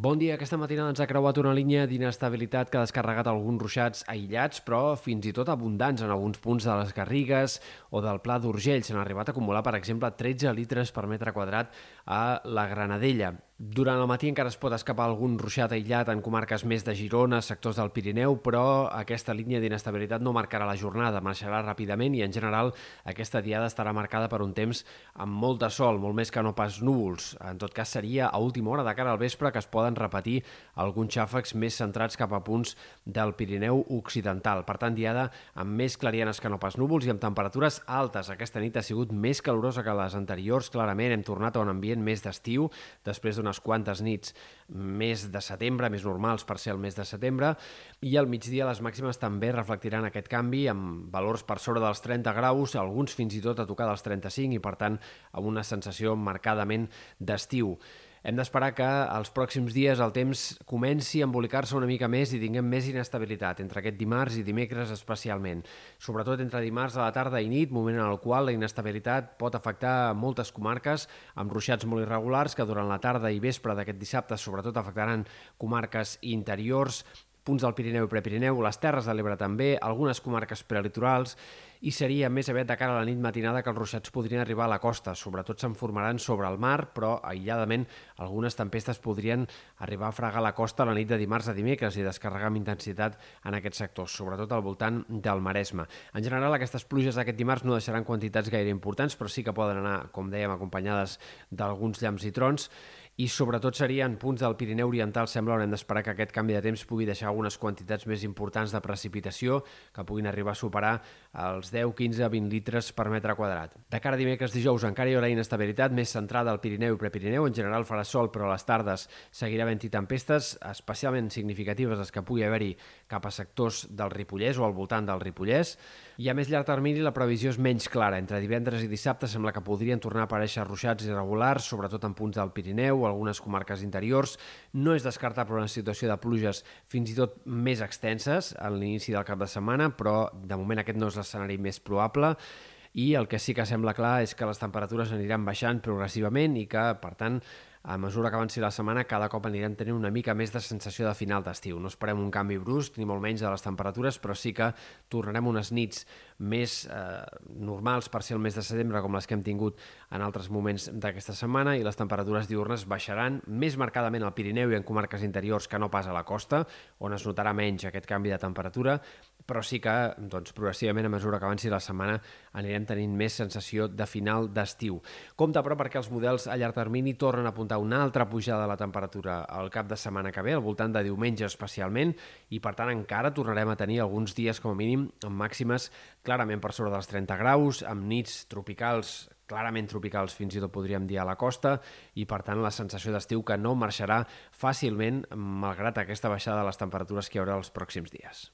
Bon dia. Aquesta matinada ens ha creuat una línia d'inestabilitat que ha descarregat alguns ruixats aïllats, però fins i tot abundants en alguns punts de les Garrigues o del Pla d'Urgell. S'han arribat a acumular, per exemple, 13 litres per metre quadrat a la Granadella. Durant el matí encara es pot escapar algun ruixat aïllat en comarques més de Girona, sectors del Pirineu, però aquesta línia d'inestabilitat no marcarà la jornada, marxarà ràpidament i en general aquesta diada estarà marcada per un temps amb molt de sol, molt més que no pas núvols. En tot cas seria a última hora de cara al vespre que es poden repetir alguns xàfecs més centrats cap a punts del Pirineu occidental. Per tant, diada amb més clarianes que no pas núvols i amb temperatures altes. Aquesta nit ha sigut més calorosa que les anteriors, clarament hem tornat a un ambient més d'estiu després d'una unes quantes nits més de setembre, més normals per ser el mes de setembre, i al migdia les màximes també reflectiran aquest canvi amb valors per sobre dels 30 graus, alguns fins i tot a tocar dels 35 i per tant amb una sensació marcadament d'estiu. Hem d'esperar que els pròxims dies el temps comenci a embolicar-se una mica més i tinguem més inestabilitat entre aquest dimarts i dimecres especialment. Sobretot entre dimarts a la tarda i nit, moment en el qual la inestabilitat pot afectar moltes comarques amb ruixats molt irregulars que durant la tarda i vespre d'aquest dissabte sobretot afectaran comarques interiors, punts del Pirineu i Prepirineu, les Terres de l'Ebre també, algunes comarques prelitorals, i seria més aviat de cara a la nit matinada que els ruixats podrien arribar a la costa. Sobretot se'n formaran sobre el mar, però aïlladament algunes tempestes podrien arribar a fregar la costa la nit de dimarts a dimecres i descarregar amb intensitat en aquests sectors, sobretot al voltant del Maresme. En general, aquestes pluges d'aquest dimarts no deixaran quantitats gaire importants, però sí que poden anar, com dèiem, acompanyades d'alguns llamps i trons, i sobretot serien punts del Pirineu Oriental, sembla, haurem d'esperar que aquest canvi de temps pugui deixar algunes quantitats més importants de precipitació que puguin arribar a superar els 10, 15, 20 litres per metre quadrat. De cara a dimecres dijous encara hi haurà inestabilitat més centrada al Pirineu i Prepirineu. En general farà sol, però a les tardes seguirà havent-hi tempestes, especialment significatives les que pugui haver-hi cap a sectors del Ripollès o al voltant del Ripollès. I a més llarg termini la previsió és menys clara. Entre divendres i dissabte sembla que podrien tornar a aparèixer ruixats irregulars, sobretot en punts del Pirineu algunes comarques interiors. No és descartable una situació de pluges fins i tot més extenses a l'inici del cap de setmana, però de moment aquest no és l'escenari més probable i el que sí que sembla clar és que les temperatures aniran baixant progressivament i que, per tant, a mesura que avanci la setmana, cada cop anirem tenint una mica més de sensació de final d'estiu. No esperem un canvi brusc, ni molt menys de les temperatures, però sí que tornarem unes nits més eh, normals per ser el mes de setembre, com les que hem tingut en altres moments d'aquesta setmana, i les temperatures diurnes baixaran més marcadament al Pirineu i en comarques interiors que no pas a la costa, on es notarà menys aquest canvi de temperatura, però sí que doncs, progressivament a mesura que avanci la setmana anirem tenint més sensació de final d'estiu. Compte però perquè els models a llarg termini tornen a apuntar una altra pujada de la temperatura al cap de setmana que ve, al voltant de diumenge especialment, i per tant encara tornarem a tenir alguns dies com a mínim amb màximes clarament per sobre dels 30 graus, amb nits tropicals clarament tropicals fins i tot podríem dir a la costa i per tant la sensació d'estiu que no marxarà fàcilment malgrat aquesta baixada de les temperatures que hi haurà els pròxims dies.